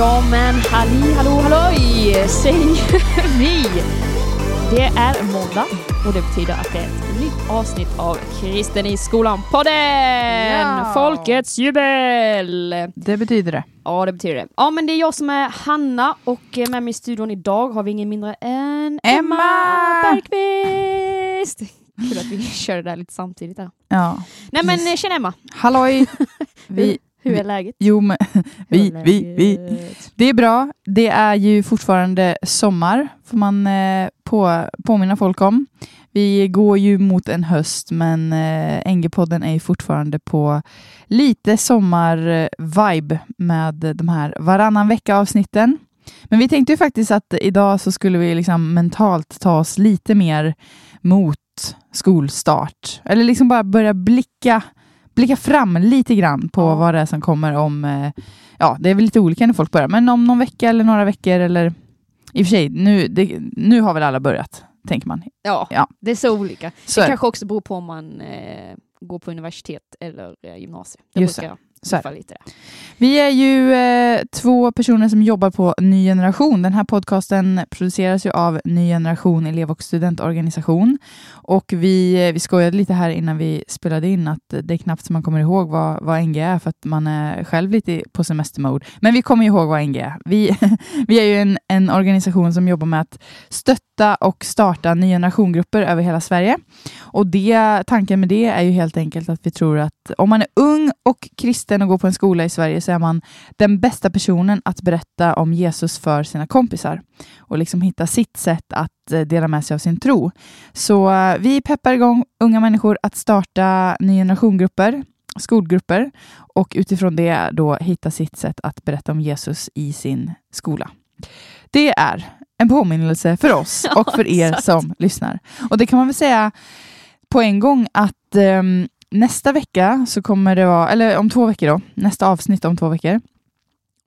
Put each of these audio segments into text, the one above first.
Ja men halli hallå halloj säger vi. Det är måndag och det betyder att det är ett nytt avsnitt av Kristen i skolan-podden! Ja. Folkets jubel! Det betyder det. Ja det betyder det. Ja men det är jag som är Hanna och med mig i studion idag har vi ingen mindre än Emma! Bergqvist! Kul att vi kör det där lite samtidigt där. Ja. Nej men tjena Emma, Halloj! Vi, hur är läget? jo men, vi, vi, vi. Det är bra. Det är ju fortfarande sommar, får man eh, på, påminna folk om. Vi går ju mot en höst, men eh, NG-podden är ju fortfarande på lite sommar-vibe med de här varannan vecka-avsnitten. Men vi tänkte ju faktiskt att idag så skulle vi liksom mentalt ta oss lite mer mot skolstart. Eller liksom bara börja blicka, blicka fram lite grann på Ja. vad det är som kommer om, eh, ja det är väl lite olika när folk börjar, men om någon vecka eller några veckor eller i och för sig, nu, det, nu har väl alla börjat, tänker man. Ja, Ja. det är så olika. Så det kanske också beror på om man eh, går på universitet eller eh, gymnasium. Det Just brukar Så är lite. Vi är ju eh, två personer som jobbar på Ny Generation. Den här podcasten produceras ju av Ny Generation elev och studentorganisation. Och vi, eh, vi skojade lite här innan vi spelade in att det är knappt så man kommer ihåg vad, vad NG är för att man är själv lite på semestermode. Men vi kommer ihåg vad NG är. Vi, vi är ju en, en organisation som jobbar med att stötta och starta ny generation-grupper över hela Sverige. Och det, tanken med det är ju helt enkelt att vi tror att om man är ung och kristen och går på en skola i Sverige så är man den bästa personen att berätta om Jesus för sina kompisar och liksom hitta sitt sätt att eh, dela med sig av sin tro. Så eh, vi peppar igång unga människor att starta ny generation-grupper, skolgrupper och utifrån det då hitta sitt sätt att berätta om Jesus i sin skola. Det är en påminnelse för oss och för er som lyssnar. Och det kan man väl säga på en gång att ehm, nästa vecka så kommer det vara, eller om två veckor då, nästa avsnitt om två veckor,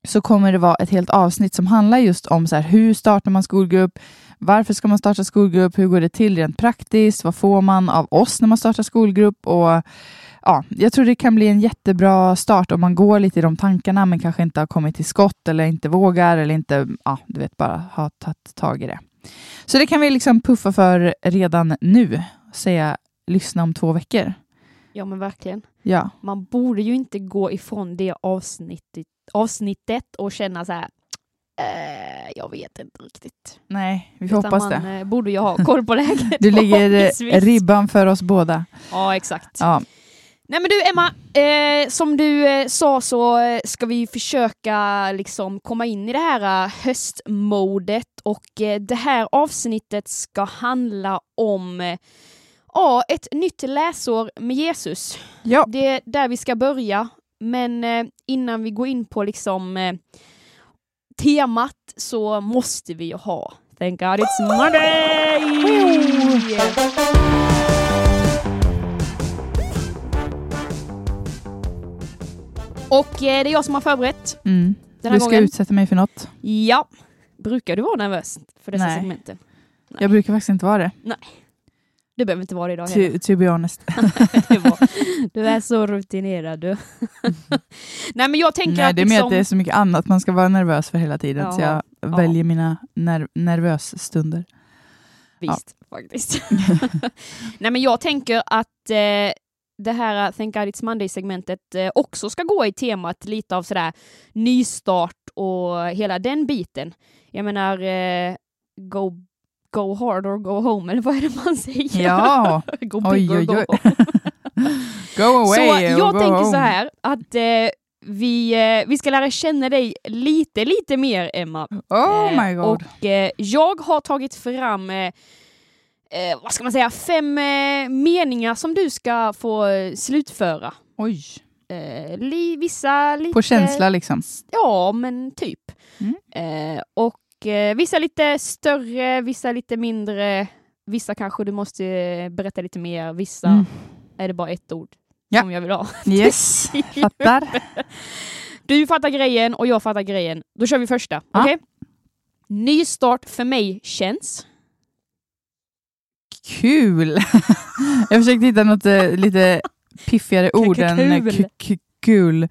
så kommer det vara ett helt avsnitt som handlar just om så här, hur startar man skolgrupp, varför ska man starta skolgrupp, hur går det till rent praktiskt, vad får man av oss när man startar skolgrupp och ja, jag tror det kan bli en jättebra start om man går lite i de tankarna men kanske inte har kommit till skott eller inte vågar eller inte, ja, du vet, bara har tagit tag i det. Så det kan vi liksom puffa för redan nu, säga lyssna om två veckor. Ja men verkligen. Ja, Man borde ju inte gå ifrån det avsnittet, avsnittet och känna så här. Eh, jag vet inte riktigt. nej, vi får Utan hoppas man det. eh, borde ju ha koll på läget. Du lägger ribban för oss båda. Ja exakt. Ja, Nej men du Emma, eh, som du eh, sa så eh, ska vi försöka liksom komma in i det här eh, höstmodet och det här avsnittet ska handla om ja, ett nytt läsår med Jesus. ja. Det är där vi ska börja, men eh, innan vi går in på liksom eh, temat så måste vi ju ha Thank God It's Monday! Och eh, det är jag som har förberett Mm. den här Du ska gången. utsätta mig för något. Ja. Brukar du vara nervös för dessa Nej. segmenten? Jag brukar faktiskt inte vara det, Du behöver inte vara det idag heller. to, to be honest. Du är så rutinerad du. Nej men jag tänker Nej, att det är mer liksom... att det är så mycket annat man ska vara nervös för hela tiden, så Jaha. jag Ja. väljer mina ner- nervös stunder. Visst, faktiskt. Nej men jag tänker att eh, det här uh, Thank God It's Monday-segmentet eh, också ska gå i temat lite av sådär nystart och hela den biten. Jag menar, eh, go, go hard or go home, eller vad är det man säger? Ja, go oj, big or oj, go oj. home. Go away Så or jag tänker home. så här att eh, vi, eh, vi ska lära känna dig lite, lite mer Emma. Oh Eh, my god. Och eh, jag har tagit fram, eh, eh, vad ska man säga, fem meningar som du ska få slutföra. Oj. Li, vissa lite... På känsla liksom. Ja, men typ. Mm. Eh, och eh, vissa lite större, vissa lite mindre. Vissa kanske du måste eh, berätta lite mer, vissa Mm. är det bara ett ord Ja. som jag vill ha. Yes, fattar. Du fattar grejen och jag fattar grejen. Då kör vi första. Ja. Okej? Nystart för mig känns... Kul! jag försökte hitta något eh, lite piffigare ord än Kul.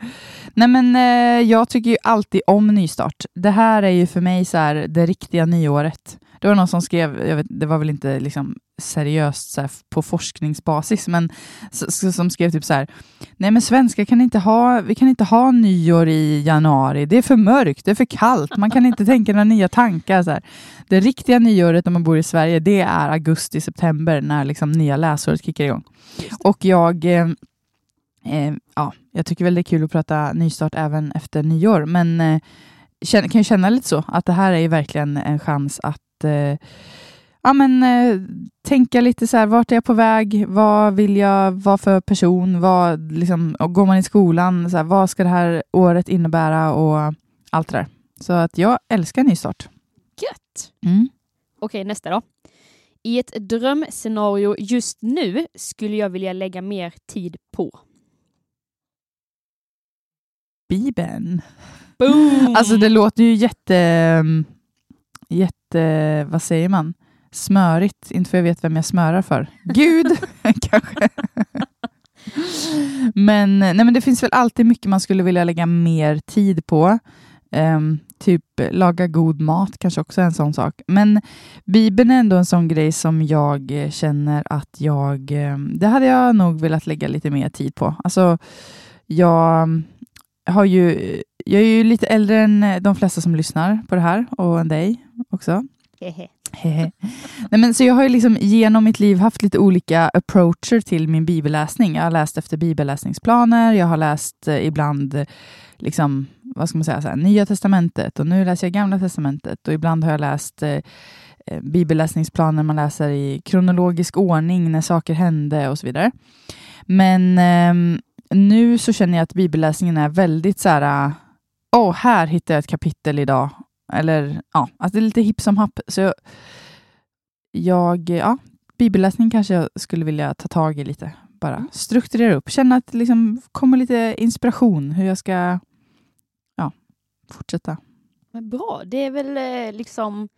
Nej men eh, jag tycker ju alltid om nystart. Det här är ju för mig så här, det riktiga nyåret. Det var någon som skrev, jag vet, det var väl inte liksom seriöst så här, på forskningsbasis, men som skrev typ så här, nej men svenskar kan inte ha, vi kan inte ha nyår i januari, det är för mörkt, det är för kallt, man kan inte tänka några nya tankar. Så här. Det riktiga nyåret om man bor i Sverige, det är augusti-september när liksom nya läsåret kickar igång. Och jag eh, eh, ja, jag tycker väl det är kul att prata nystart även efter nyår, men eh, kan ju känna lite så, att det här är ju verkligen en chans att eh, ja, men, eh, tänka lite så här, vart är jag på väg? Vad vill jag vara för person? Vad, liksom, går man i skolan, så här, vad ska det här året innebära? Och allt det där. Så att jag älskar nystart. Gött! Mm. Okej, nästa då. I ett drömscenario just nu skulle jag vilja lägga mer tid på. Bibeln. Boom! Alltså det låter ju jätte, jätte, vad säger man, smörigt. Inte för jag vet vem jag smörar för. Gud, kanske. men, nej, men det finns väl alltid mycket man skulle vilja lägga mer tid på. Um, typ laga god mat kanske också är en sån sak. Men Bibeln är ändå en sån grej som jag känner att jag, ehm, det hade jag nog velat lägga lite mer tid på. Alltså, jag har ju, jag är ju lite äldre än de flesta som lyssnar på det här och än dig också. Nej, men så jag har ju liksom genom mitt liv haft lite olika approacher till min bibelläsning. Jag har läst efter bibelläsningsplaner, jag har läst eh, ibland liksom, vad ska man säga, så här, Nya Testamentet och nu läser jag Gamla Testamentet och ibland har jag läst eh, eh bibelläsningsplaner man läser i kronologisk ordning när saker hände och så vidare. Men eh, nu så känner jag att bibelläsningen är väldigt så här, åh, oh, här hittar jag ett kapitel idag. Eller ja, att det är lite hipp som happ. Så jag, ja, bibelläsning kanske jag skulle vilja ta tag i lite. Bara mm. strukturera upp, känna att det liksom kommer lite inspiration hur jag ska ja, fortsätta. Men bra, det är väl eh, liksom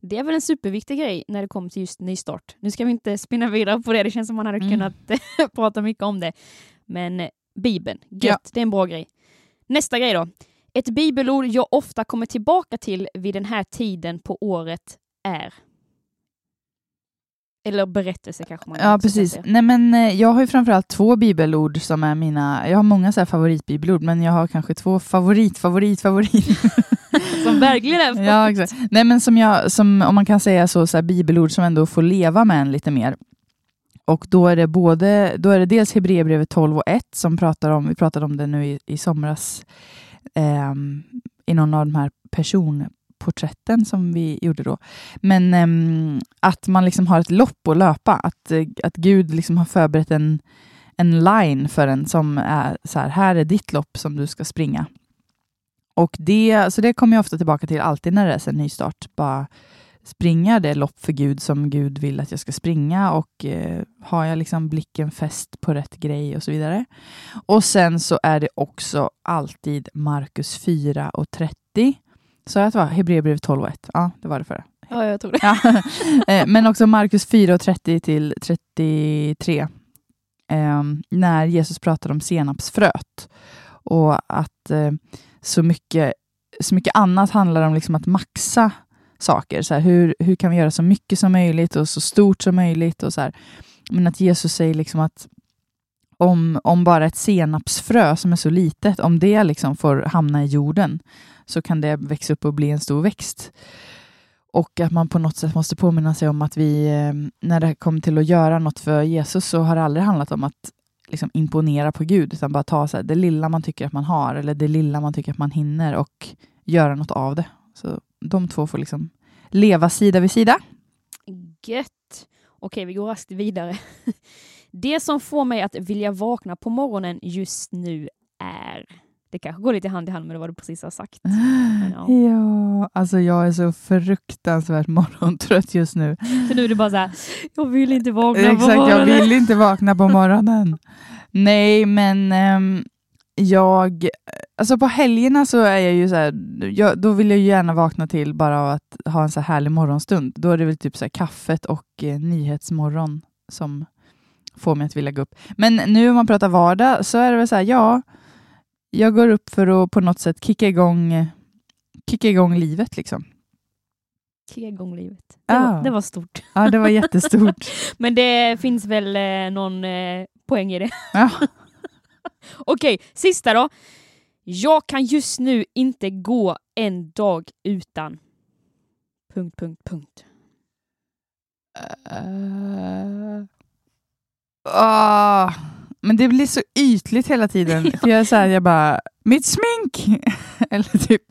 det är väl en superviktig grej när det kommer till just nystart. Nu ska vi inte spinna vidare på det, det känns som man hade mm. kunnat prata mycket om det. Men eh, Bibeln, gött, ja. det är en bra grej. Nästa grej då. Ett bibelord jag ofta kommer tillbaka till vid den här tiden på året är eller berättelse kanske man Ja, precis. Säga. Nej, men eh, jag har ju framförallt två bibelord som är mina... Jag har många så här favoritbibelord, men jag har kanske två favorit, favorit, favorit. som verkligen är Ja, exakt. Nej, men som jag, som, om man kan säga så, så här, bibelord som ändå får leva med en lite mer. Och då är det, både, då är det dels Hebreerbrevet 12 och 1 som pratar om, vi pratade om det nu i, i somras, eh, i någon av de här personporträtten som vi gjorde då. Men eh, att man liksom har ett lopp att löpa, att, att Gud liksom har förberett en, en line för en som är så här, här är ditt lopp som du ska springa. Och det, så det kommer jag ofta tillbaka till alltid när det är en nystart. Bara springa det lopp för Gud som Gud vill att jag ska springa och eh, har jag liksom blicken fäst på rätt grej och så vidare. Och sen så är det också alltid Markus 4 och 30. Så att det var Hebreerbrevet 12 och 1? Ja, det var det förra. Ja, jag tror det. Ja. Eh, men också Markus 4 och 30 till 33. Eh, när Jesus pratar om senapsfröet och att eh, så, mycket, så mycket annat handlar om liksom att maxa saker. Så här, hur, hur kan vi göra så mycket som möjligt och så stort som möjligt? Och så här. Men att Jesus säger liksom att om, om bara ett senapsfrö som är så litet, om det liksom får hamna i jorden, så kan det växa upp och bli en stor växt. Och att man på något sätt måste påminna sig om att vi, eh, när det kommer till att göra något för Jesus, så har det aldrig handlat om att liksom imponera på Gud, utan bara ta så här, det lilla man tycker att man har, eller det lilla man tycker att man hinner, och göra något av det. Så de två får liksom leva sida vid sida. Gött. Okej, vi går raskt vidare. Det som får mig att vilja vakna på morgonen just nu är det kanske går lite hand i hand med vad du precis har sagt. Ja. ja, alltså jag är så fruktansvärt morgontrött just nu. För nu är det bara så här, jag vill inte vakna Exakt, på morgonen. jag vill inte vakna på morgonen. Nej, men um, jag, alltså på helgerna så är jag ju så här, jag, då vill jag ju gärna vakna till bara av att ha en så här härlig morgonstund. Då är det väl typ så kaffet och eh, nyhetsmorgon som får mig att vilja gå upp. Men nu om man pratar vardag så är det väl så här, ja, jag går upp för att på något sätt kicka igång, kicka igång livet. Liksom. Kicka igång livet. Det, Ja. var, det var stort. Ja, det var jättestort. Men det finns väl eh, någon eh, poäng i det. Ja. Okej, sista då. Jag kan just nu inte gå en dag utan... Punkt, punkt, punkt. Uh, ah, men det blir så ytligt hela tiden. För jag är så här, jag bara, mitt smink! eller typ,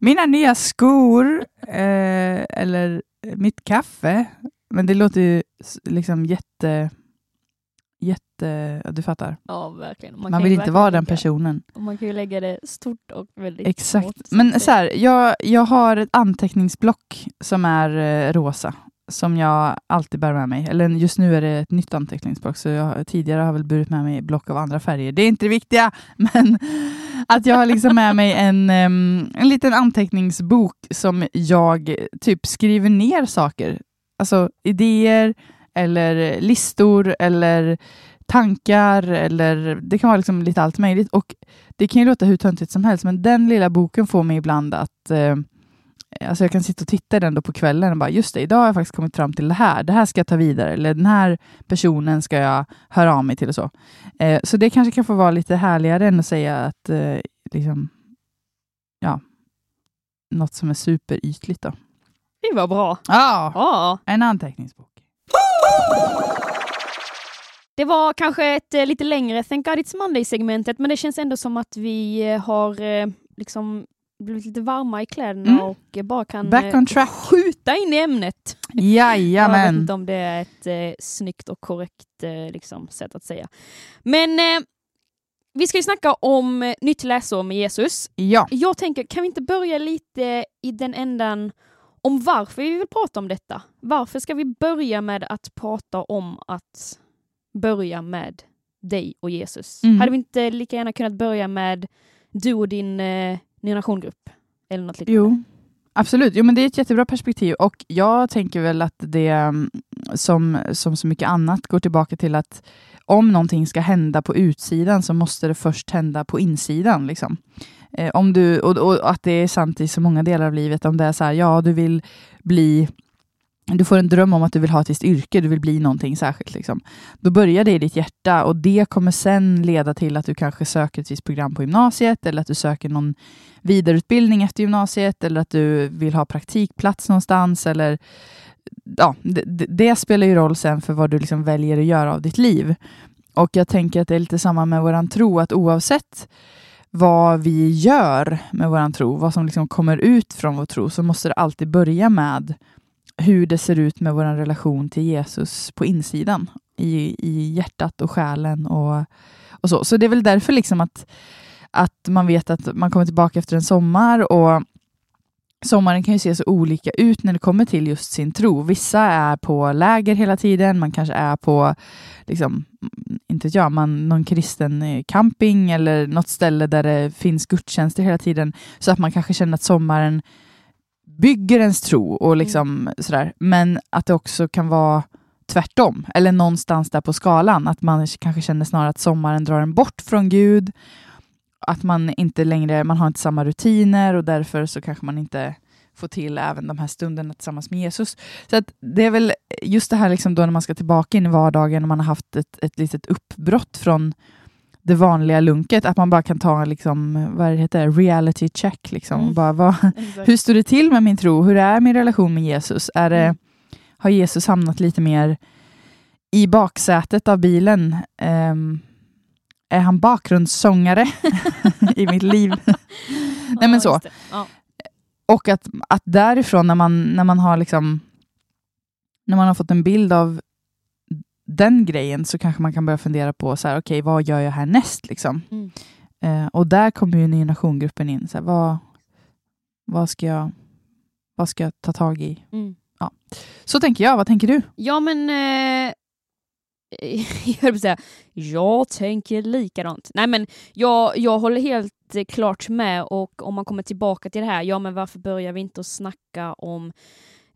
mina nya skor. Eh, eller mitt kaffe. Men det låter ju liksom jätte... Jätte... Du fattar. Ja, verkligen. Man, kan vill inte vara den lägga- personen. och Man kan ju lägga det stort och väldigt Exakt. smått, Men så här, jag, jag har ett anteckningsblock som är eh, rosa. Som jag alltid bär med mig. Eller just nu är det ett nytt anteckningsblock. Så jag tidigare har väl burit med mig block av andra färger. Det är inte det viktiga. Men att jag har liksom med mig en, en liten anteckningsbok som jag typ skriver ner saker. Alltså idéer eller listor eller tankar eller det kan vara liksom lite allt möjligt. Och det kan ju låta hur töntigt som helst, men den lilla boken får mig ibland att eh, Alltså jag kan sitta och titta i den då på kvällen och bara, just det, idag har jag faktiskt kommit fram till det här. Det här ska jag ta vidare. Eller den här personen ska jag höra av mig till och så. Eh, så det kanske kan få vara lite härligare än att säga att, eh, liksom, ja, något som är superytligt då. Det var bra. Ja, Ja, en anteckningsbok. Det var kanske ett eh, lite längre Thank God It's Monday-segmentet, men det känns ändå som att vi eh, har eh, liksom blivit lite varma i kläderna Mm. och bara kan Back on track. skjuta in i ämnet. Jag vet Jajamän. inte om det är ett eh, snyggt och korrekt eh, liksom, sätt att säga. Men eh, vi ska ju snacka om nytt läsår med Jesus. Ja. Jag tänker, kan vi inte börja lite i den ändan om varför vi vill prata om detta? Varför ska vi börja med att prata om att börja med dig och Jesus? Mm. Hade vi inte lika gärna kunnat börja med du och din eh, generationgrupp? Eller något liknande? Jo, absolut. Jo, men det är ett jättebra perspektiv och jag tänker väl att det mm, som, som så mycket annat går tillbaka till att om någonting ska hända på utsidan så måste det först hända på insidan. Liksom. Eh, om du, och, och att det är sant i så många delar av livet. Om det är så här, ja, du vill bli du får en dröm om att du vill ha ett visst yrke, du vill bli någonting särskilt. Liksom. Då börjar det i ditt hjärta och det kommer sen leda till att du kanske söker ett visst program på gymnasiet eller att du söker någon vidareutbildning efter gymnasiet eller att du vill ha praktikplats någonstans. Eller, ja, det, det, spelar ju roll sen för vad du liksom väljer att göra av ditt liv. Och jag tänker att det är lite samma med våran tro, att oavsett vad vi gör med vår tro, vad som liksom kommer ut från vår tro, så måste det alltid börja med hur det ser ut med vår relation till Jesus på insidan, i, i hjärtat och själen och, och så. Så det är väl därför liksom att, att man vet att man kommer tillbaka efter en sommar och sommaren kan ju se så olika ut när det kommer till just sin tro. Vissa är på läger hela tiden, man kanske är på, liksom, inte vet jag, man, någon kristen eh, camping eller något ställe där det finns gudstjänster hela tiden, så att man kanske känner att sommaren bygger ens tro och liksom sådär. Men att det också kan vara tvärtom, eller någonstans där på skalan, att man kanske känner snarare att sommaren drar en bort från Gud, att man inte längre, man har inte samma rutiner och därför så kanske man inte får till även de här stunderna tillsammans med Jesus. Så att det är väl just det här liksom då när man ska tillbaka in i vardagen och man har haft ett, ett litet uppbrott från det vanliga lunket, att man bara kan ta liksom, vad heter, reality check. Liksom. Mm. Bara, vad, hur står det till med min tro? Hur är min relation med Jesus? Är det, Mm. Har Jesus hamnat lite mer i baksätet av bilen? Ehm, är han bakgrundssångare i mitt liv? Nej men Ja, så. Ja. Och att, att därifrån när man, när man har liksom när man har fått en bild av den grejen så kanske man kan börja fundera på så här, okej, vad gör jag härnäst? Liksom. Mm. Eh, och där kommer ju Ny Nation-gruppen in. Så här, vad, vad, ska jag, vad ska jag ta tag i? Mm. Så tänker jag. Vad tänker du? Ja men, eh, jag höll på att säga, jag tänker likadant. Nej men jag, jag håller helt eh, klart med och om man kommer tillbaka till det här, ja men varför börjar vi inte att snacka om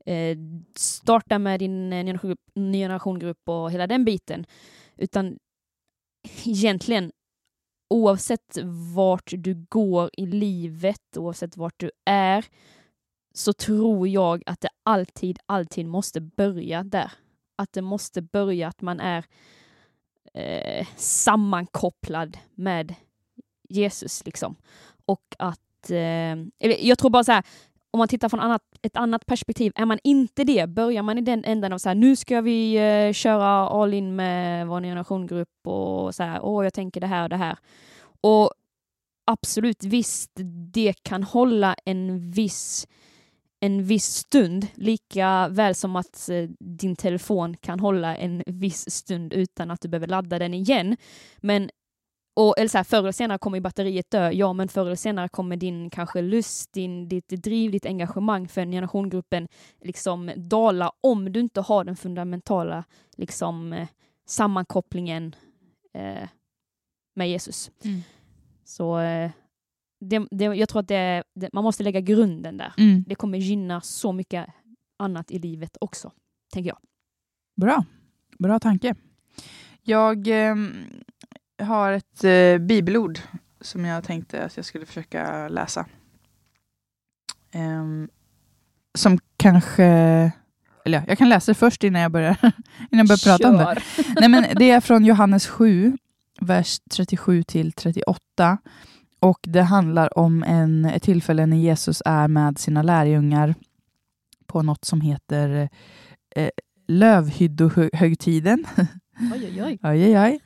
eh, starta med din eh, ny generationgrupp, generationgrupp och hela den biten. Utan egentligen, oavsett vart du går i livet, oavsett vart du är, så tror jag att det alltid, alltid måste börja där. Att det måste börja att man är eh, sammankopplad med Jesus liksom. Och att, eh, jag tror bara så här, om man tittar från annat, ett annat perspektiv, är man inte det, börjar man i den änden av så här, nu ska vi eh, köra all in med vår generationgrupp och så här, åh, jag tänker det här och det här. Och absolut, visst, det kan hålla en viss en viss stund, lika väl som att eh, din telefon kan hålla en viss stund utan att du behöver ladda den igen. Men och, eller så här, förr eller senare kommer batteriet dö, ja men förr eller senare kommer din kanske lust, din, ditt driv, ditt engagemang för generationgruppen liksom dala om du inte har den fundamentala liksom, eh, sammankopplingen eh, med Jesus. Mm. Så eh, det, det, jag tror att det, det, man måste lägga grunden där. Mm. Det kommer gynna så mycket annat i livet också, tänker jag. Bra. Bra tanke. Jag eh, har ett eh, bibelord som jag tänkte att jag skulle försöka läsa. Eh, som kanske... Eller ja, jag kan läsa det först innan jag börjar, innan jag börjar prata om det. Nej, men det är från Johannes 7, vers 37 till 38. Och Det handlar om en, ett tillfälle när Jesus är med sina lärjungar på något som heter eh, lövhyddohögtiden. Oj, oj, oj. oj, oj.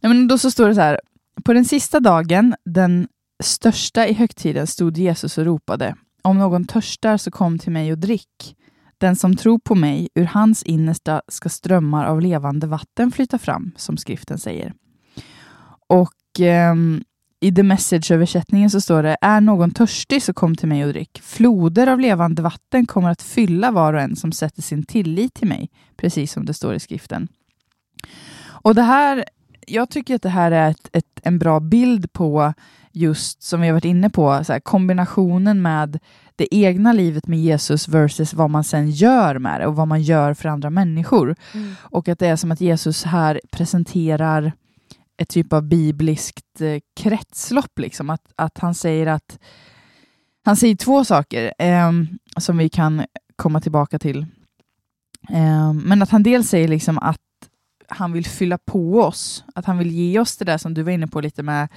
Nej, men då så står det så här. På den sista dagen, den största i högtiden, stod Jesus och ropade. Om någon törstar så kom till mig och drick. Den som tror på mig, ur hans innersta ska strömmar av levande vatten flyta fram, som skriften säger. Och eh, i The Message-översättningen så står det Är någon törstig så kom till mig och drick. Floder av levande vatten kommer att fylla var och en som sätter sin tillit till mig, precis som det står i skriften. Och det här, jag tycker att det här är ett, ett, en bra bild på just, som vi har varit inne på, så här, kombinationen med det egna livet med Jesus versus vad man sen gör med det och vad man gör för andra människor. Mm. Och att det är som att Jesus här presenterar ett typ av bibliskt eh, kretslopp. Liksom. Att, att han säger att han säger två saker eh, som vi kan komma tillbaka till. Eh, men att han dels säger liksom att han vill fylla på oss, att han vill ge oss det där som du var inne på lite med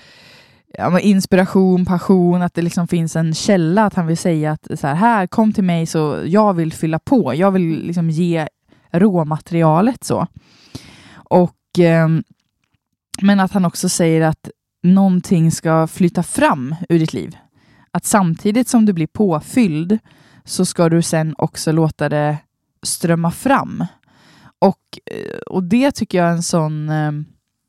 ja, inspiration, passion, att det liksom finns en källa, att han vill säga att så här, här, kom till mig så jag vill fylla på, jag vill liksom ge råmaterialet så. Och eh, men att han också säger att någonting ska flytta fram ur ditt liv. Att samtidigt som du blir påfylld så ska du sen också låta det strömma fram. Och, eh, och det tycker jag är en sån, eh,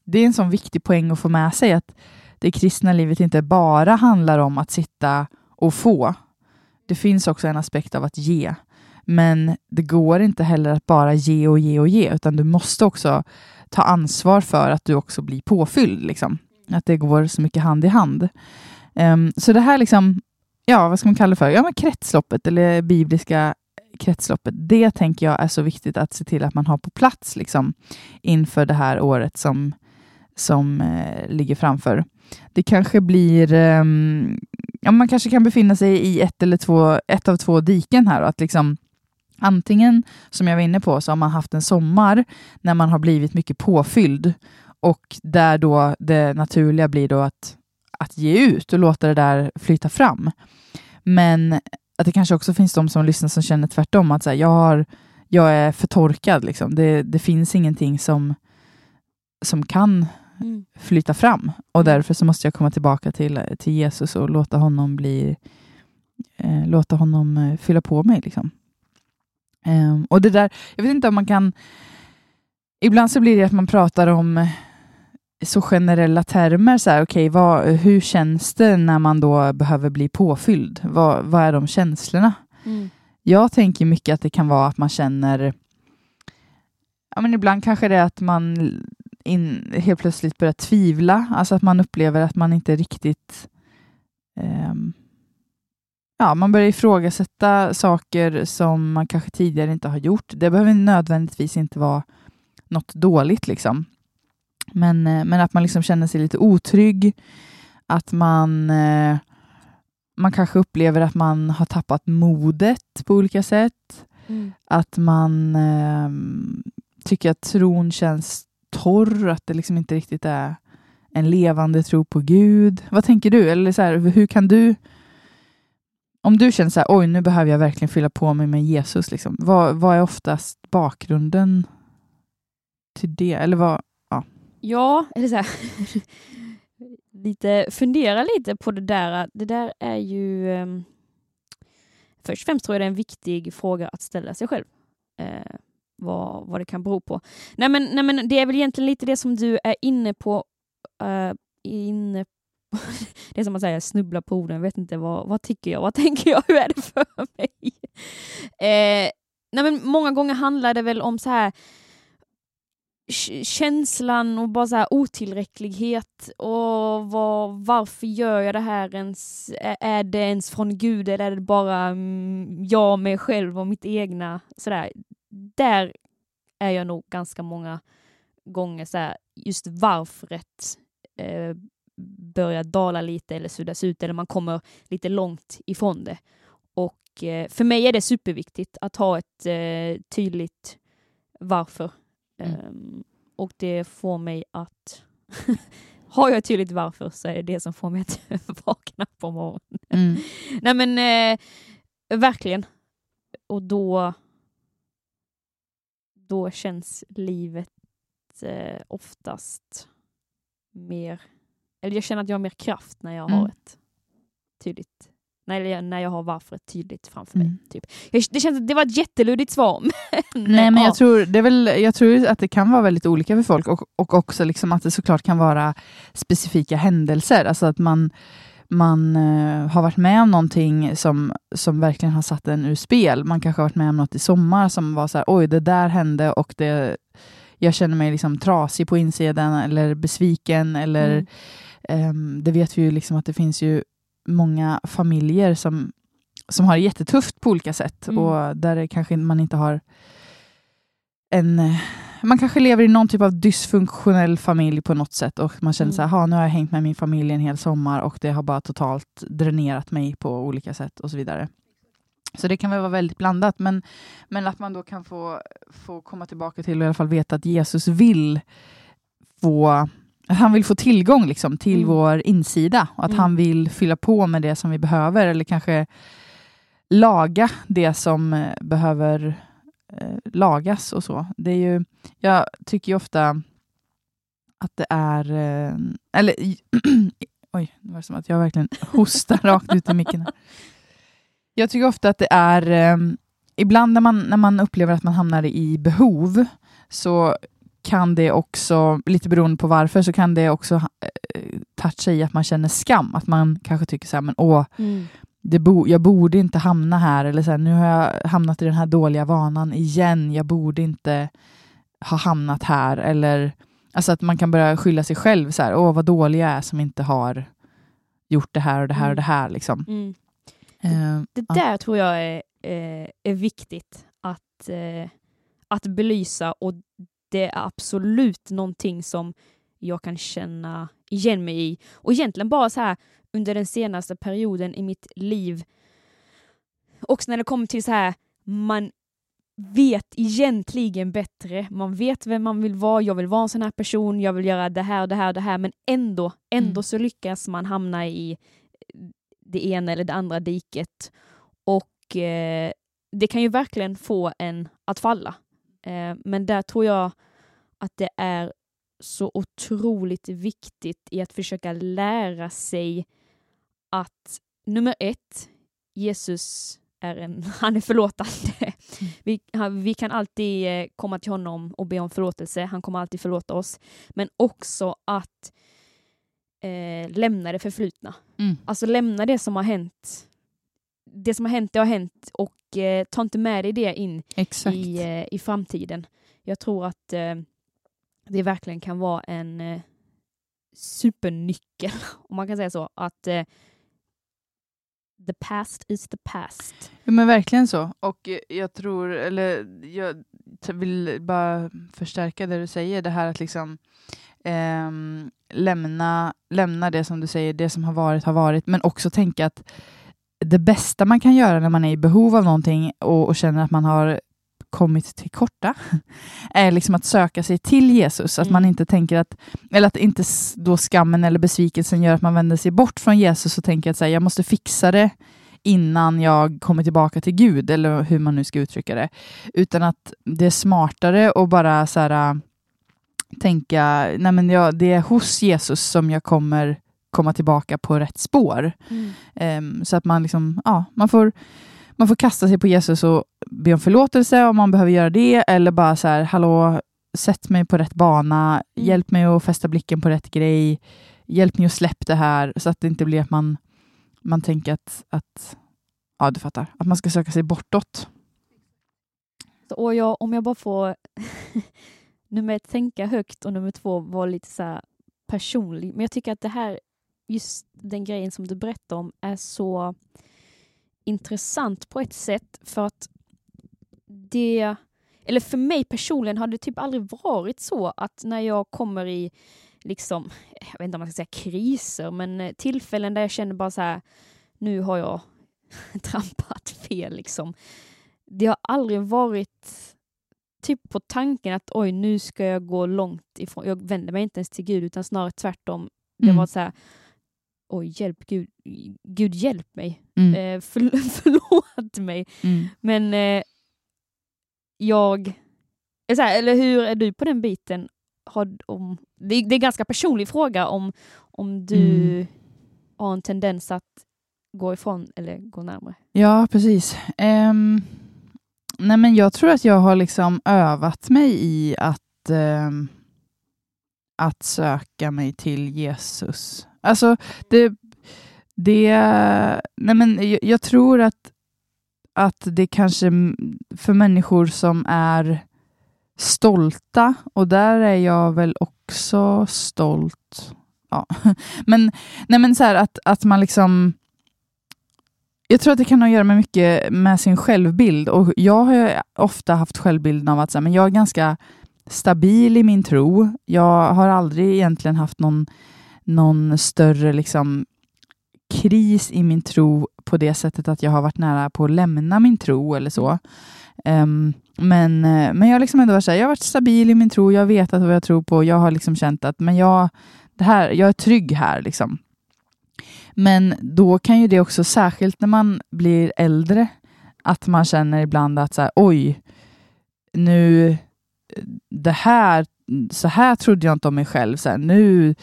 det är en sån viktig poäng att få med sig att det kristna livet inte bara handlar om att sitta och få. Det finns också en aspekt av att ge. Men det går inte heller att bara ge och ge och ge, utan du måste också ta ansvar för att du också blir påfylld. Liksom. Att det går så mycket hand i hand. Um, så det här, liksom, ja, vad ska man kalla det för? Ja, men kretsloppet eller bibliska kretsloppet, det tänker jag är så viktigt att se till att man har på plats liksom, inför det här året som, som eh, ligger framför. Det kanske blir, um, ja, man kanske kan befinna sig i ett eller två, ett av två diken här och att liksom Antingen, som jag var inne på, så har man haft en sommar när man har blivit mycket påfylld och där då det naturliga blir då att, att ge ut och låta det där flyta fram. Men att det kanske också finns de som lyssnar som känner tvärtom, att så här, jag, har, jag är förtorkad. Liksom. Det, det finns ingenting som, som kan mm. flyta fram och mm. därför så måste jag komma tillbaka till, till Jesus och låta honom bli eh, låta honom eh, fylla på mig. Liksom. Um, och det där, jag vet inte om man kan... Ibland så blir det att man pratar om så generella termer. Så här, okay, vad, hur känns det när man då behöver bli påfylld? Vad, vad är de känslorna? Mm. Jag tänker mycket att det kan vara att man känner... Ja, men ibland kanske det är att man in, helt plötsligt börjar tvivla. Alltså att man upplever att man inte riktigt um, ja, man börjar ifrågasätta saker som man kanske tidigare inte har gjort. Det behöver nödvändigtvis inte vara något dåligt. liksom. Men, eh, men att man liksom känner sig lite otrygg, att man, eh, man kanske upplever att man har tappat modet på olika sätt. Mm. Att man eh, tycker att tron känns torr, att det liksom inte riktigt är en levande tro på Gud. Vad tänker du? Eller så här, hur kan du om du känner så här, oj nu behöver jag verkligen fylla på mig med Jesus, liksom, vad, vad är oftast bakgrunden till det? Eller vad, Ja, eller så här, lite, fundera lite på det där. Det där är ju... Um, först och främst tror jag det är en viktig fråga att ställa sig själv. Uh, vad, vad det kan bero på. Nej men, nej men det är väl egentligen lite det som du är inne på. Uh, inne det är som att säga snubbla på orden, jag vet inte vad, vad tycker jag, vad tänker jag, hur är det för mig? Eh, nej men många gånger handlar det väl om så här känslan och bara så här otillräcklighet och vad, varför gör jag det här ens? Är det ens från Gud eller är det bara mm, jag, mig själv och mitt egna? Sådär. Där är jag nog ganska många gånger så här, just varföret eh, börjar dala lite eller suddas ut eller man kommer lite långt ifrån det. Och eh, för mig är det superviktigt att ha ett eh, tydligt varför Mm. Um, och det får mig att... har jag tydligt varför så är det det som får mig att vakna på morgonen. Mm. Nej men eh, verkligen. Och då, då känns livet eh, oftast mer... Eller jag känner att jag har mer kraft när jag mm. har ett tydligt när, när jag har varföret tydligt framför mig. Mm. Typ. det, känns, det var ett jätteluddigt svar. Nej, men jag, tror, det är väl, jag tror att det kan vara väldigt olika för folk och, och också liksom att det såklart kan vara specifika händelser. Alltså att man, man uh, har varit med om någonting som, som verkligen har satt en ur spel. Man kanske har varit med om något i sommar som var så här, oj, det där hände och det, jag känner mig liksom trasig på insidan eller besviken. Eller, mm. um, det vet vi ju liksom att det finns ju många familjer som, som har det jättetufft på olika sätt mm. och där kanske man inte har en... Man kanske lever i någon typ av dysfunktionell familj på något sätt och man känner mm. så här, nu har jag hängt med min familj en hel sommar och det har bara totalt dränerat mig på olika sätt och så vidare. Så det kan väl vara väldigt blandat, men, men att man då kan få, få komma tillbaka till och i alla fall veta att Jesus vill få han vill få tillgång liksom, till mm. vår insida och att mm. han vill fylla på med det som vi behöver eller kanske laga det som eh, behöver eh, lagas och så. Det är ju, jag tycker ju ofta att det är... Eh, eller Oj, det var som att jag verkligen hostar rakt ut i micken. Jag tycker ofta att det är... Eh, ibland när man, när man upplever att man hamnar i behov så kan det också, lite beroende på varför, så kan det också eh, toucha i att man känner skam. Att man kanske tycker så här, men åh, mm. det bo, jag borde inte hamna här, eller så här, nu har jag hamnat i den här dåliga vanan igen, jag borde inte ha hamnat här, eller alltså att man kan börja skylla sig själv, så här, åh vad dålig jag är som inte har gjort det här och det här mm. och det här. Liksom. Mm. Det, det där tror jag är, är, är viktigt att, eh, att belysa och det är absolut någonting som jag kan känna igen mig i. Och egentligen bara så här under den senaste perioden i mitt liv, också när det kommer till så här, man vet egentligen bättre, man vet vem man vill vara, jag vill vara en sån här person, jag vill göra det här och det här och det här, men ändå, ändå mm. så lyckas man hamna i det ena eller det andra diket. Och eh, det kan ju verkligen få en att falla. Eh, men där tror jag att det är så otroligt viktigt i att försöka lära sig att nummer ett, Jesus är en, han är förlåtande. Mm. Vi, vi kan alltid eh, komma till honom och be om förlåtelse, han kommer alltid förlåta oss. Men också att eh, lämna det förflutna. Mm. Alltså lämna det som har hänt. Det som har hänt, det har hänt och eh, ta inte med dig det in i, eh, i framtiden. Jag tror att eh, det verkligen kan vara en eh, supernyckel, om man kan säga så, att eh, the past is the past. Ja, men verkligen så. Och jag tror, eller jag vill bara förstärka det du säger, det här att liksom eh, lämna, lämna det som du säger, det som har varit har varit, men också tänka att det bästa man kan göra när man är i behov av någonting och, och känner att man har kommit till korta, är liksom att söka sig till Jesus. Att man Mm. inte tänker att, eller att inte då skammen eller besvikelsen gör att man vänder sig bort från Jesus och tänker att så här, jag måste fixa det innan jag kommer tillbaka till Gud, eller hur man nu ska uttrycka det. Utan att det är smartare att bara så här, tänka, nej men jag, det är hos Jesus som jag kommer komma tillbaka på rätt spår. Mm. Ehm, så att man liksom, ja, man får, man får kasta sig på Jesus och be om förlåtelse om man behöver göra det, eller bara så här, hallå, sätt mig på rätt bana, Mm. hjälp mig att fästa blicken på rätt grej, hjälp mig att släppa det här, så att det inte blir att man, man tänker att, att, ja du fattar, att man ska söka sig bortåt. Så, Och jag, om jag bara får nummer ett, tänka högt och nummer två, vara lite så här personlig. Men jag tycker att det här, just den grejen som du berättar om, är så intressant på ett sätt för att det, eller för mig personligen har det typ aldrig varit så att när jag kommer i, liksom, jag vet inte om man ska säga kriser, men eh, tillfällen där jag känner bara så här, nu har jag trampat fel liksom. Det har aldrig varit typ på tanken att oj, nu ska jag gå långt ifrån, jag vänder mig inte ens till Gud utan snarare tvärtom. Det Mm. var så här, oj, hjälp Gud, Gud hjälp mig, Mm. eh, för, förlåt mig. Mm. Men eh, jag... är Så här, eller hur är du på den biten? Har, om, det, är- det är en ganska personlig fråga om, om du Mm. har en tendens att gå ifrån eller gå närmare. Ja, precis. Ehm, nej, men jag tror att jag har liksom övat mig i att, eh, att söka mig till Jesus. Alltså, det... det nej, men jag, jag tror att, att det kanske för människor som är stolta, och där är jag väl också stolt. Ja. Men, nej, men så här att, att man liksom jag tror att det kan ha att göra med mycket med sin självbild. Och jag har ju ofta haft självbilden av att så här, men jag är ganska stabil i min tro. Jag har aldrig egentligen haft någon, någon större liksom, kris i min tro på det sättet att jag har varit nära på att lämna min tro eller så. Um, men, eh, men jag har liksom ändå varit, så här, jag har varit stabil i min tro, jag har vetat vad jag tror på, jag har liksom känt att men jag, det här, jag är trygg här. Liksom. Men då kan ju det också, särskilt när man blir äldre, att man känner ibland att så här, oj, nu, det här, så här trodde jag inte om mig själv. Så här, nu,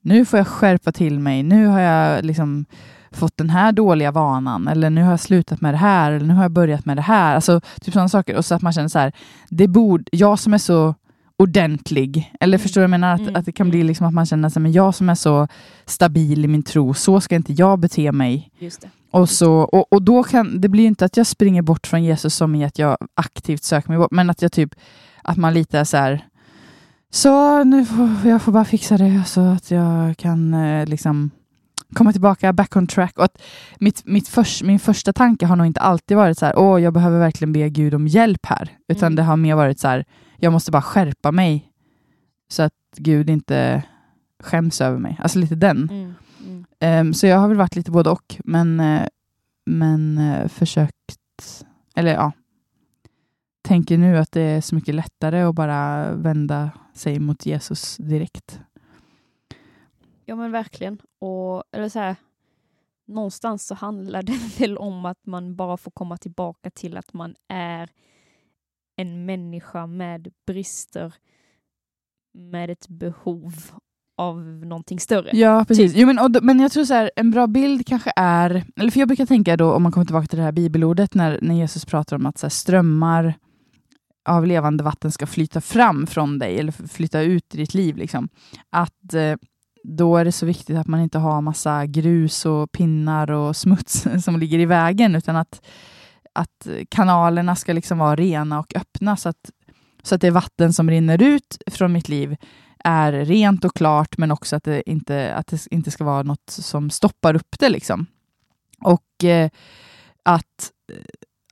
nu får jag skärpa till mig. Nu har jag liksom fått den här dåliga vanan. Eller nu har jag slutat med det här. Eller nu har jag börjat med det här. Alltså typ sådana saker. Och så att man känner så här, det borde, jag som är så ordentlig. Eller förstår du vad jag menar? Att, Mm, att det kan bli mm. liksom att man känner sig, men jag som är så stabil i min tro, så ska inte jag bete mig. Och, så, och, och då kan det blir inte att jag springer bort från Jesus som i att jag aktivt söker mig bort, men att jag typ, att man lite är så här, så nu får jag får bara fixa det så att jag kan eh, liksom komma tillbaka back on track. Och att mitt, mitt förs, min första tanke har nog inte alltid varit så här, åh, jag behöver verkligen be Gud om hjälp här, utan Mm. det har mer varit så här, jag måste bara skärpa mig så att Gud inte skäms över mig. Alltså lite den. Mm. Mm. Ehm, så jag har väl varit lite både och, men, eh, men eh, försökt, eller ja, tänker nu att det är så mycket lättare att bara vända sig mot Jesus direkt. Ja men verkligen. Och, eller så här, någonstans så handlar det väl om att man bara får komma tillbaka till att man är en människa med brister, med ett behov av någonting större. Ja, precis. Jo, men, och, men jag tror så här, en bra bild kanske är, eller för jag brukar tänka då, om man kommer tillbaka till det här bibelordet, när, när Jesus pratar om att så här, strömmar av levande vatten ska flyta fram från dig, eller flyta ut i ditt liv. Liksom. Att eh, då är det så viktigt att man inte har massa grus och pinnar och smuts som ligger i vägen, utan att, att kanalerna ska liksom vara rena och öppna, så att, så att det vatten som rinner ut från mitt liv är rent och klart, men också att det inte, att det inte ska vara något som stoppar upp det. Liksom. Och eh, att,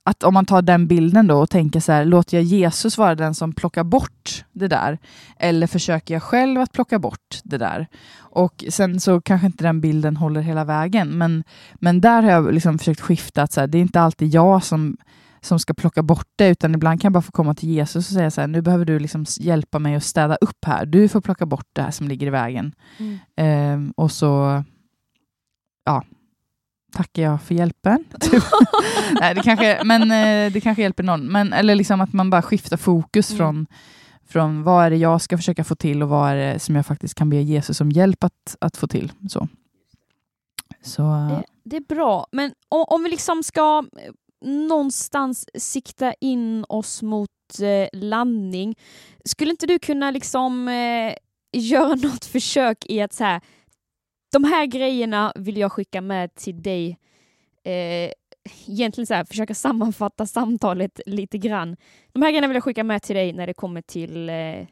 att om man tar den bilden då och tänker så här, låter jag Jesus vara den som plockar bort det där? Eller försöker jag själv att plocka bort det där? Och sen så kanske inte den bilden håller hela vägen, men, men där har jag liksom försökt skifta, att så här, det är inte alltid jag som, som ska plocka bort det, utan ibland kan jag bara få komma till Jesus och säga så här, nu behöver du liksom hjälpa mig att städa upp här. Du får plocka bort det här som ligger i vägen. Mm. Ehm, och så, ja, tackar jag för hjälpen. Typ. Nej, det kanske, men eh, det kanske hjälper någon. Men, eller liksom att man bara skiftar fokus Mm. från, från vad är det jag ska försöka få till och vad är det som jag faktiskt kan be Jesus om hjälp att, att få till. Så, så Det, det är bra, men om, om vi liksom ska eh, någonstans sikta in oss mot eh, landning, skulle inte du kunna liksom eh, göra något försök i att så här, de här grejerna vill jag skicka med till dig. Eh, egentligen så här, försöka sammanfatta samtalet lite grann. De här grejerna vill jag skicka med till dig när det kommer till eh,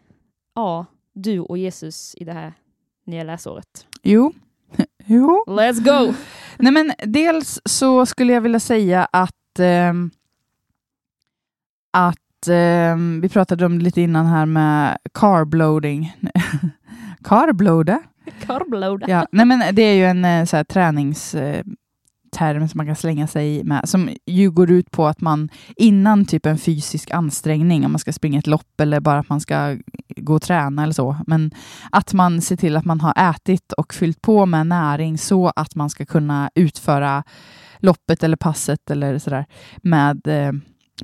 ja, du och Jesus i det här nya läsåret. jo. jo. Let's go! Nej, men dels så skulle jag vilja säga att ehm, att ehm, vi pratade om det lite innan här med carbloading. Carbloada? Carbload. Ja, nej men det är ju en eh, så här, träningsterm som man kan slänga sig med, som ju går ut på att man innan typ en fysisk ansträngning, om man ska springa ett lopp eller bara att man ska gå och träna eller så, men att man ser till att man har ätit och fyllt på med näring så att man ska kunna utföra loppet eller passet eller sådär med eh,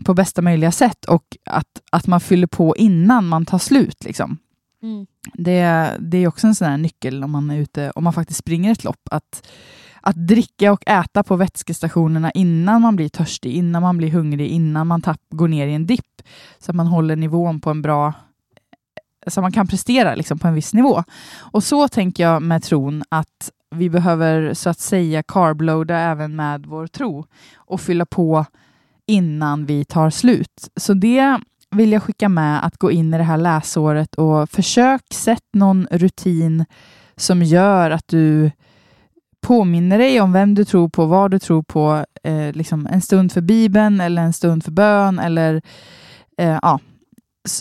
på bästa möjliga sätt och att, att man fyller på innan man tar slut. Liksom. Mm. Det, det är också en sån här nyckel om man är ute, om man faktiskt springer ett lopp, att, att dricka och äta på vätskestationerna innan man blir törstig, innan man blir hungrig, innan man tapp, går ner i en dipp, så att man håller nivån på en bra så att man kan prestera liksom, på en viss nivå. Och så tänker jag med tron att vi behöver så att säga carbloada även med vår tro och fylla på innan vi tar slut. Så det vill jag skicka med att gå in i det här läsåret och försök sätt någon rutin som gör att du påminner dig om vem du tror på, vad du tror på, eh, liksom en stund för Bibeln eller en stund för bön eller eh, ja,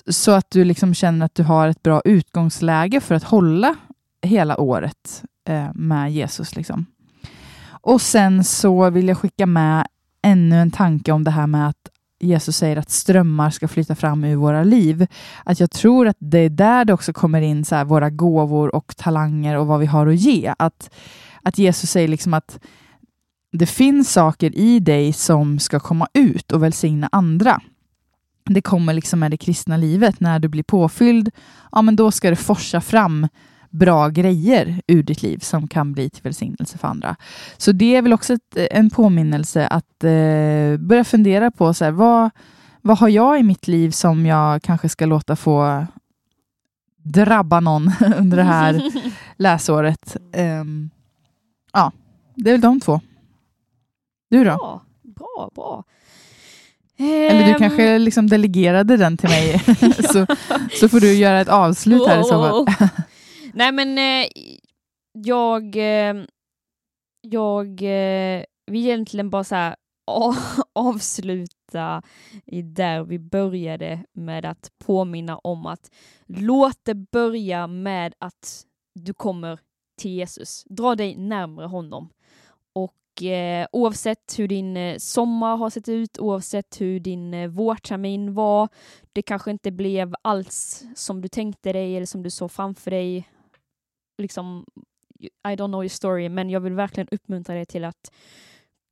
så att du liksom känner att du har ett bra utgångsläge för att hålla hela året eh, med Jesus. Liksom. Och sen så vill jag skicka med ännu en tanke om det här med att Jesus säger att strömmar ska flyta fram ur våra liv. Att jag tror att det är där det också kommer in så här, våra gåvor och talanger och vad vi har att ge. Att, att Jesus säger liksom att det finns saker i dig som ska komma ut och välsigna andra. Det kommer liksom med det kristna livet. När du blir påfylld, ja men då ska det forsa fram bra grejer ur ditt liv som kan bli till välsignelse för andra. Så det är väl också ett, en påminnelse att eh, börja fundera på så här, vad, vad har jag i mitt liv som jag kanske ska låta få drabba någon under det här läsåret. Ehm, ja, det är väl de två. Du då? Bra, bra, bra. Eller du Ehm, kanske liksom delegerade den till mig, så, så får du göra ett avslut här i så fall. Nej men eh, jag, eh, jag eh, vill egentligen bara så här, avsluta i där vi började med att påminna om att låt det börja med att du kommer till Jesus. Dra dig närmare honom. Och eh, oavsett hur din eh, sommar har sett ut, oavsett hur din eh, vårtermin var, det kanske inte blev alls som du tänkte dig eller som du såg framför dig. Liksom, I don't know your story, men jag vill verkligen uppmuntra dig till att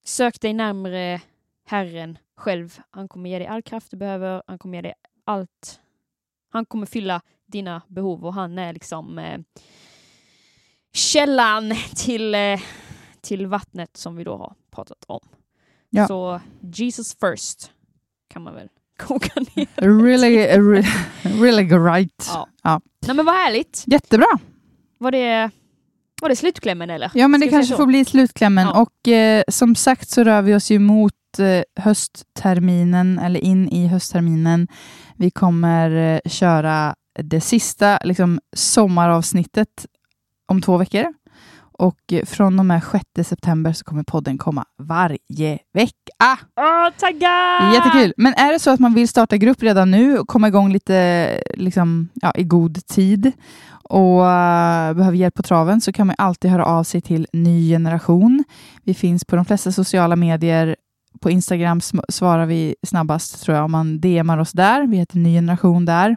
sök dig närmare Herren själv. Han kommer ge dig all kraft du behöver, han kommer ge dig allt. Han kommer fylla dina behov och han är liksom eh, källan till, eh, till vattnet som vi då har pratat om. Ja. Så Jesus first kan man väl koka ner. Really, really, really right. Ja. Ja. Nej men vad härligt. Jättebra. Var det, var det slutklämmen eller? Ja, men det Ska säga kanske får bli slutklämmen. Ja. Och eh, som sagt så rör vi oss ju mot eh, höstterminen, eller in i höstterminen. Vi kommer eh, köra det sista liksom, sommaravsnittet om två veckor. Och eh, från och med 6 september så kommer podden komma varje vecka. Åh, taggar! Jättekul! Men är det så att man vill starta grupp redan nu och komma igång lite liksom, ja, i god tid och uh, behöver hjälp på traven så kan man alltid höra av sig till Ny Generation. Vi finns på de flesta sociala medier. På Instagram svarar vi snabbast tror jag om man DMar oss där. Vi heter Ny Generation där.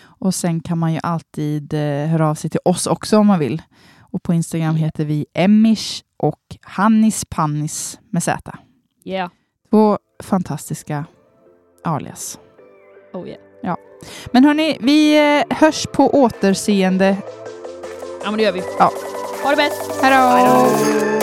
Och sen kan man ju alltid uh, höra av sig till oss också om man vill. Och på Instagram heter vi Emmish och Hannis Pannis med Z. Yeah. Två fantastiska alias. Oh yeah. Men hörni, vi eh, hörs på återseende. Ja, men det gör vi. Ja. Ha det bäst! Hej då!